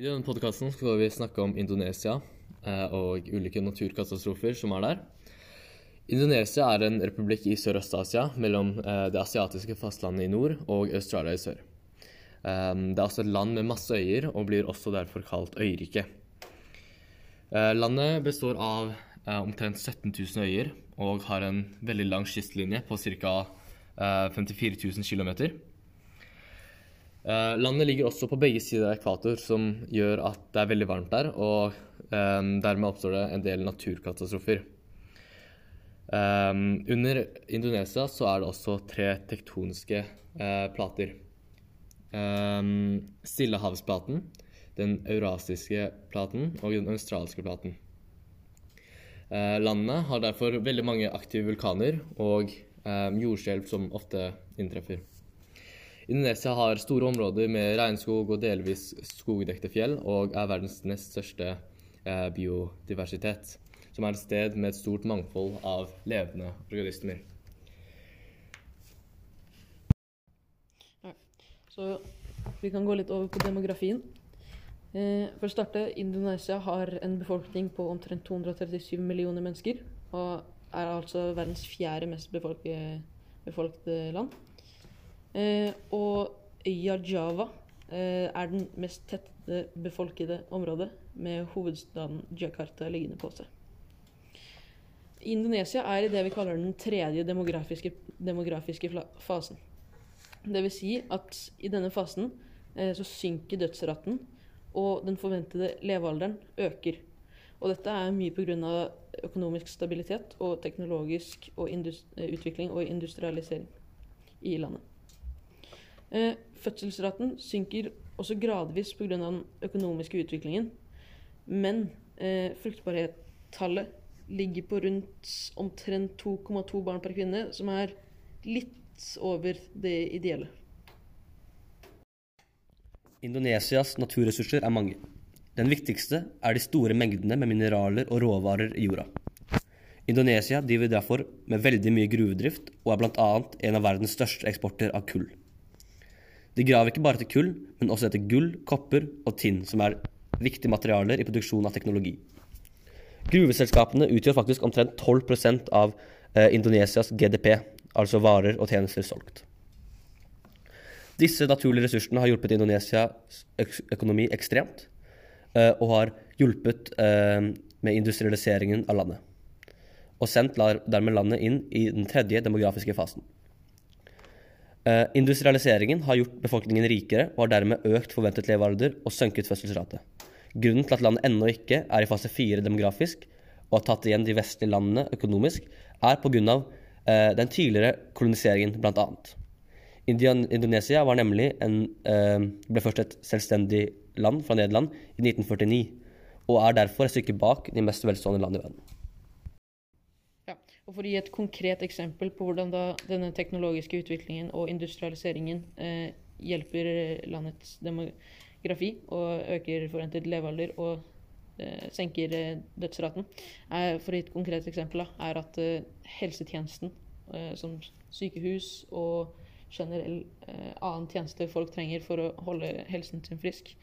I denne podkasten skal vi snakke om Indonesia eh, og ulike naturkatastrofer som er der. Indonesia er en republikk i Sørøst-Asia mellom eh, det asiatiske fastlandet i nord og Australia i sør. Eh, det er også et land med masse øyer og blir også derfor kalt øyrike. Landet består av omtrent 17 000 øyer og har en veldig lang kystlinje på ca. 54 000 km. Uh, landet ligger også på begge sider av ekvator, som gjør at det er veldig varmt der, og um, dermed oppstår det en del naturkatastrofer. Um, under Indonesia så er det også tre tektoniske plater. Um, Stillehavsplaten, den eurasiske platen og den australske platen. Landet har derfor veldig mange aktive vulkaner og jordskjelv som ofte inntreffer. Indonesia har store områder med regnskog og delvis skogdekte fjell, og er verdens nest største eh, biodiversitet, som er et sted med et stort mangfold av levende organismer. Så vi kan gå litt over på demografien. Eh, for å starte, Indonesia har en befolkning på omtrent 237 millioner mennesker. Og er altså verdens fjerde mest befolkede land. Eh, og øya Java eh, er den mest tette befolkede området, med hovedstaden Jakarta liggende på seg. Indonesia er i det vi kaller den tredje demografiske, demografiske fasen. Vil si at i denne fasen eh, så synker dødsraten, og den forventede levealderen øker. Og dette er mye pga. økonomisk stabilitet og teknologisk og utvikling og industrialisering i landet. Eh, fødselsraten synker også gradvis pga. den økonomiske utviklingen. Men eh, fruktbarhetstallet ligger på rundt omtrent 2,2 barn per kvinne, som er litt over det ideelle. Indonesias naturressurser er mange. Den viktigste er de store mengdene med mineraler og råvarer i jorda. Indonesia driver derfor med veldig mye gruvedrift og er bl.a. en av verdens største eksporter av kull. De graver ikke bare etter kull, men også etter gull, kopper og tinn, som er viktige materialer i produksjon av teknologi. Gruveselskapene utgjør faktisk omtrent 12% av eh, Indonesias GDP, altså varer og tjenester solgt. Disse naturlige ressursene har hjulpet Indonesias økonomi ekstremt, eh, og har hjulpet eh, med industrialiseringen av landet. Og sendt dermed landet inn i den tredje demografiske fasen. Uh, industrialiseringen har gjort befolkningen rikere og har dermed økt forventet levealder og sønket fødselsrate. Grunnen til at landet ennå ikke er i fase fire demografisk og har tatt igjen de vestlige landene økonomisk, er pga. Eh, den tidligere koloniseringen, bl.a. Indonesia var nemlig en, eh, ble først et selvstendig land fra Nederland i 1949, og er derfor et stykke bak de mest velstående land i verden. Og For å gi et konkret eksempel på hvordan denne teknologiske utviklingen og industrialiseringen eh, hjelper landets demografi og øker forventet levealder og eh, senker eh, dødsraten, er, for å gi et konkret eksempel, da, er at eh, helsetjenesten, eh, som sykehus og generell eh, annen tjeneste folk trenger for å holde helsen sin frisk,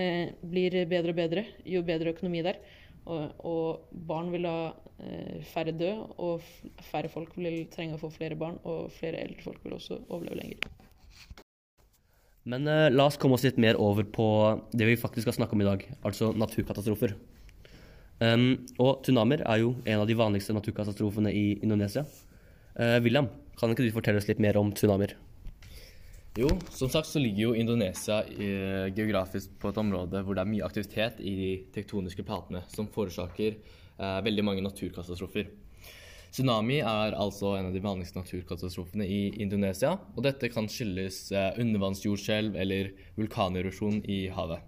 blir bedre og bedre jo bedre økonomi det er. Og, og barn vil ha eh, færre dø, og færre folk vil trenge å få flere barn, og flere eldre folk vil også overleve lenger. Men eh, la oss komme oss litt mer over på det vi faktisk skal snakke om i dag, altså naturkatastrofer. Um, og tsunamier er jo en av de vanligste naturkatastrofene i Indonesia. Uh, William, kan ikke du fortelle oss litt mer om tsunamier? Jo, som sagt så ligger jo Indonesia i, geografisk på et område hvor det er mye aktivitet i de tektoniske platene, som forårsaker eh, veldig mange naturkatastrofer. Tsunami er altså en av de vanligste naturkatastrofene i Indonesia, og dette kan skyldes eh, undervannsjordskjelv eller vulkanerosjon i havet.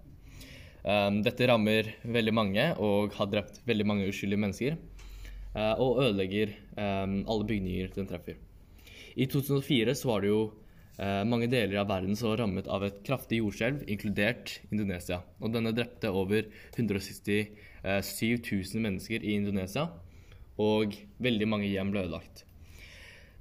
Um, dette rammer veldig mange og har drept veldig mange uskyldige mennesker, uh, og ødelegger um, alle bygninger den treffer. I 2004 så var det jo Eh, mange deler av verden så rammet av et kraftig jordskjelv, inkludert Indonesia. Og denne drepte over 167 000 mennesker i Indonesia, og veldig mange hjem ble ødelagt.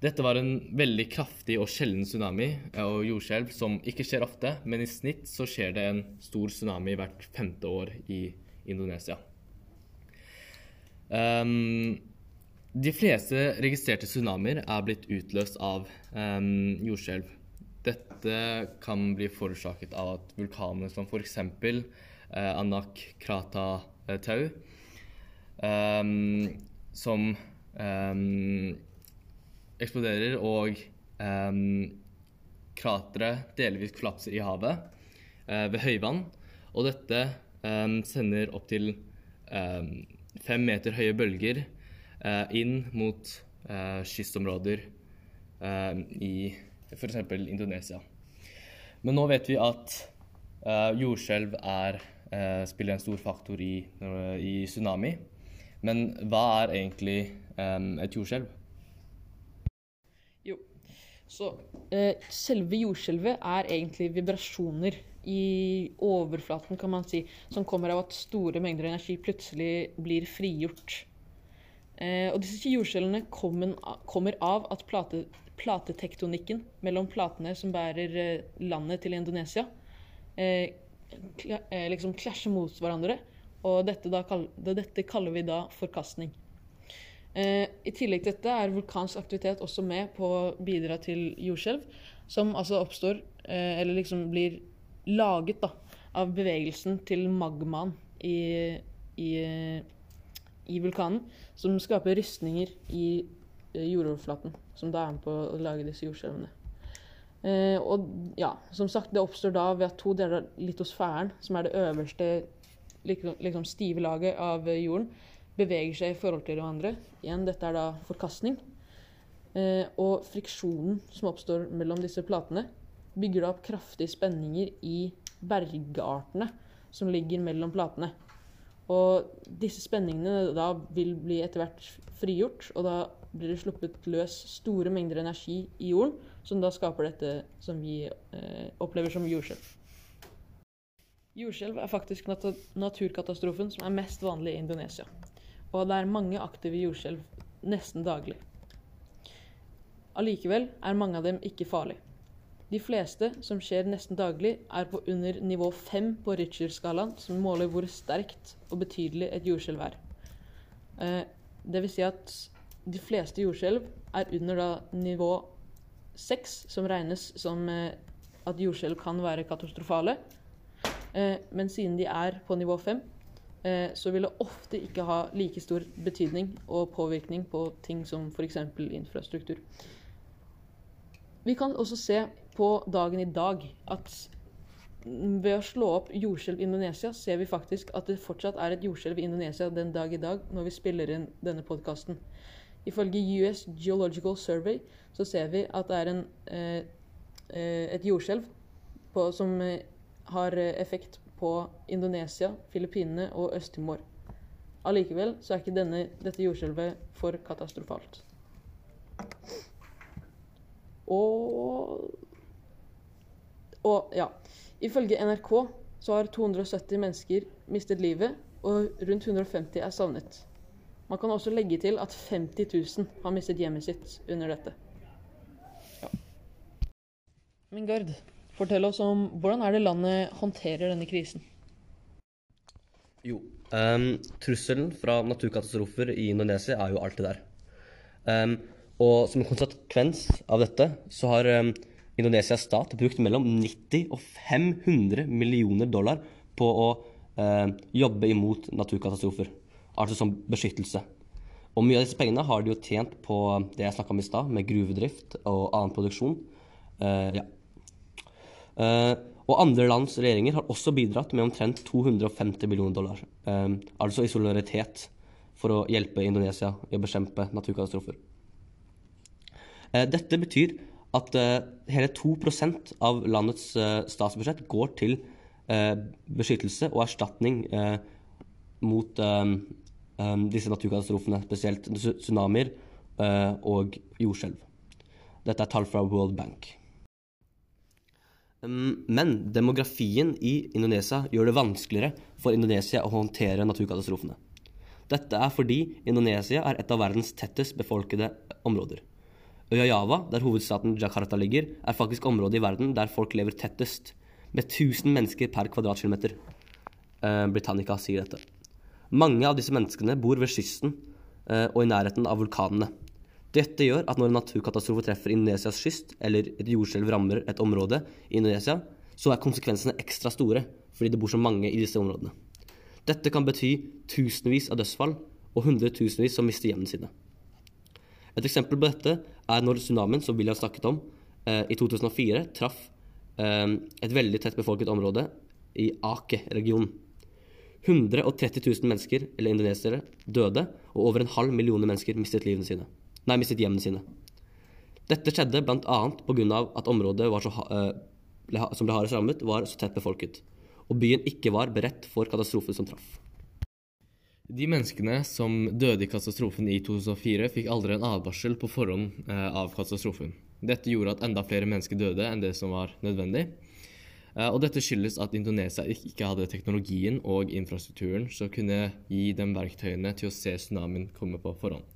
Dette var en veldig kraftig og sjelden tsunami eh, og jordskjelv som ikke skjer ofte, men i snitt så skjer det en stor tsunami hvert femte år i Indonesia. Um, de fleste registrerte tsunamier er blitt utløst av um, jordskjelv. Dette kan bli forårsaket av at vulkaner som f.eks. Eh, Anak Krata-tau, eh, som eh, eksploderer og eh, krateret delvis kollapser i havet uh, ved høyvann. Og dette um, sender opptil eh, fem meter høye bølger uh, inn mot uh, kystområder i i f.eks. Indonesia. Men nå vet vi at uh, jordskjelv er, uh, spiller en stor faktor i, i, tsunami. Men hva er egentlig um, et jordskjelv? Jo, så eh, selve jordskjelvet er egentlig vibrasjoner i overflaten, kan man si, som kommer av at store mengder energi plutselig blir frigjort. Eh, og disse jordskjelvene kommer, av at plate, platetektonikken mellom platene som bærer eh, landet til Indonesia, eh, eh, liksom klasjer mot hverandre. Og dette, da, dette kaller vi da forkastning. Eh, I tillegg til dette er vulkansk aktivitet også med på å bidra til jordskjelv, som altså oppstår, eh, eller liksom blir laget da, av bevegelsen til magmaen i, i, i vulkanen, som skaper rystninger i jordoverflaten, som da er med på å lage disse jordskjelvene. Eh, og ja, som sagt, det oppstår da ved at to deler av litosfæren, som er det øverste liksom, stive laget av jorden, beveger seg i forhold til hverandre. Igjen, dette er da forkastning. Eh, og friksjonen som oppstår mellom disse platene, bygger da opp kraftige spenninger i bergartene som ligger mellom platene. Og disse spenningene da vil bli etter hvert frigjort, og da blir det sluppet løs store mengder energi i jorden, som da skaper dette som vi eh, opplever som jordskjelv. Jordskjelv er faktisk nat naturkatastrofen som er mest vanlig i Indonesia og det er mange aktive jordskjelv nesten daglig. Allikevel er mange av dem ikke farlige. De fleste som skjer nesten daglig, er på under nivå 5 på Richter-skalaen, som måler hvor sterkt og betydelig et jordskjelv er. Eh, det vil si at de fleste jordskjelv er under da nivå 6, som regnes som eh, at jordskjelv kan være katastrofale. Eh, men siden de er på nivå 5, Eh, så vil det ofte ikke ha like stor betydning og påvirkning på ting som f.eks. infrastruktur. Vi kan også se på dagen i dag at ved å slå opp jordskjelv i Indonesia, ser vi faktisk at det fortsatt er et jordskjelv i Indonesia den dag i dag når vi spiller inn denne podkasten. Ifølge US Geological Survey så ser vi at det er en, eh, eh et jordskjelv som eh, har effekt på Indonesia, Filippinene og Øst-Timor. Allikevel så er ikke denne, dette jordskjelvet for katastrofalt. Og Og ja. Ifølge NRK så har 270 mennesker mistet livet, og rundt 150 er savnet. Man kan også legge til at 50 000 har mistet hjemmet sitt under dette. Ja. Mingard, Fortell oss om hvordan er det landet håndterer denne krisen? Jo, um, trusselen fra naturkatastrofer i Indonesia er jo alltid der. Um, og som en konsekvens av dette så har um, Indonesias stat brukt mellom 90 og 500 millioner dollar på å eh, jobbe imot naturkatastrofer. Altså som beskyttelse. Og mye av disse pengene har de jo tjent på det jeg snakka om i stad, med gruvedrift og annen produksjon. Eh, ja. eh, og andre lands regjeringer har også bidratt med omtrent 250 millioner dollar. Uh, altså i solidaritet for å hjelpe Indonesia i å bekjempe naturkatastrofer. Uh, dette betyr at hele 2% av landets statsbudsjett går til beskyttelse og erstatning mot disse naturkatastrofene, spesielt tsunamier og jordskjelv. Dette er tall fra World Bank. Men demografien i Indonesia gjør det vanskeligere for Indonesia å håndtere naturkatastrofene. Dette er fordi Indonesia er et av verdens tettest befolkede områder. Øya Java, der hovedstaten Jakarta ligger, er faktisk området i verden der folk lever tettest, med 1000 mennesker per kvadratkilometer. Eh, Britannica sier dette. Mange av disse menneskene bor ved kysten eh, og i nærheten av vulkanene. Dette gjør at når en naturkatastrofe treffer Indonesias kyst, eller et jordskjelv rammer et område i Indonesia, så er konsekvensene ekstra store, fordi det bor så mange i disse områdene. Dette kan bety tusenvis av dødsfall og hundretusenvis som mister hjemmene sine. Et eksempel på dette er når tsunamien som William snakket om, eh, i 2004 traff eh, et veldig tett befolket område i Ake-regionen. 130 000 mennesker, eller indonesiere, døde, og over en halv million mennesker mistet, sine. Nei, mistet hjemmene sine. Dette skjedde bl.a. pga. at området så, eh, som ble hardest rammet, var så tett befolket, og byen ikke var beredt for katastrofen som traff. De menneskene som døde i katastrofen i 2004, fikk aldri en advarsel på forhånd eh, av katastrofen. Dette gjorde at enda flere mennesker døde enn det som var nødvendig. Eh, og dette skyldes at Indonesia ikke hadde teknologien og infrastrukturen som kunne gi dem verktøyene til å se tsunamien komme på forhånd.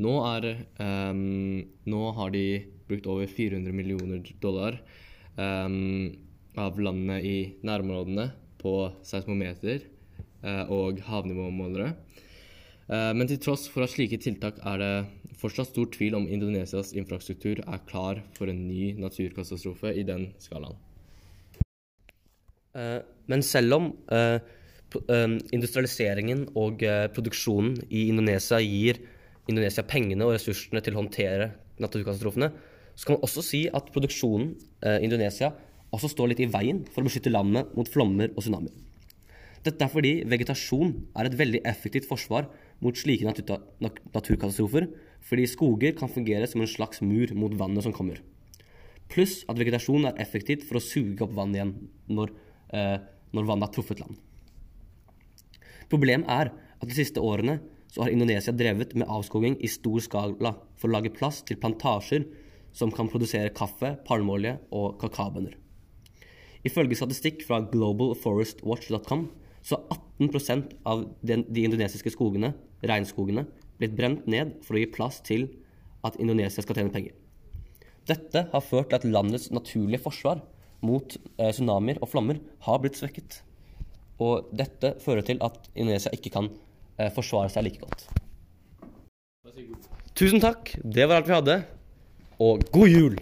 Nå, er, um, nå har de brukt over 400 millioner dollar um, av landene i nærområdene på seismometer og havnivåmålere. Uh, men til tross for at slike tiltak er det fortsatt stor tvil om Indonesias infrastruktur er klar for en ny naturkatastrofe i den skalaen. Uh, men selv om industrialiseringen og produksjonen i Indonesia gir Indonesia pengene og ressursene til å håndtere naturkatastrofene, så kan man også si at produksjonen eh, i Indonesia også står litt i veien for å beskytte landet mot flommer og tsunami. Dette er fordi vegetasjon er et veldig effektivt forsvar mot slike natur naturkatastrofer, fordi skoger kan fungere som en slags mur mot vannet som kommer. Pluss at vegetasjon er effektivt for å suge opp vann igjen når, eh, når vannet har truffet land. Problemet er at de siste årene så har Indonesia drevet med avskoging i stor skala for å lage plass til plantasjer som kan produsere kaffe, palmeolje og kakaobønner. Ifølge statistikk fra globalforestwatch.com så har 18% av de indonesiske skogene, regnskogene, blitt brent ned for å gi plass til at Indonesia skal tjene penger. Dette har ført til at landets naturlige forsvar mot eh, tsunamier og flommer har blitt svekket. Og dette fører til at Indonesia ikke kan Eh, forsvare seg like godt. Tusen takk. Det var alt vi hadde. Og god jul!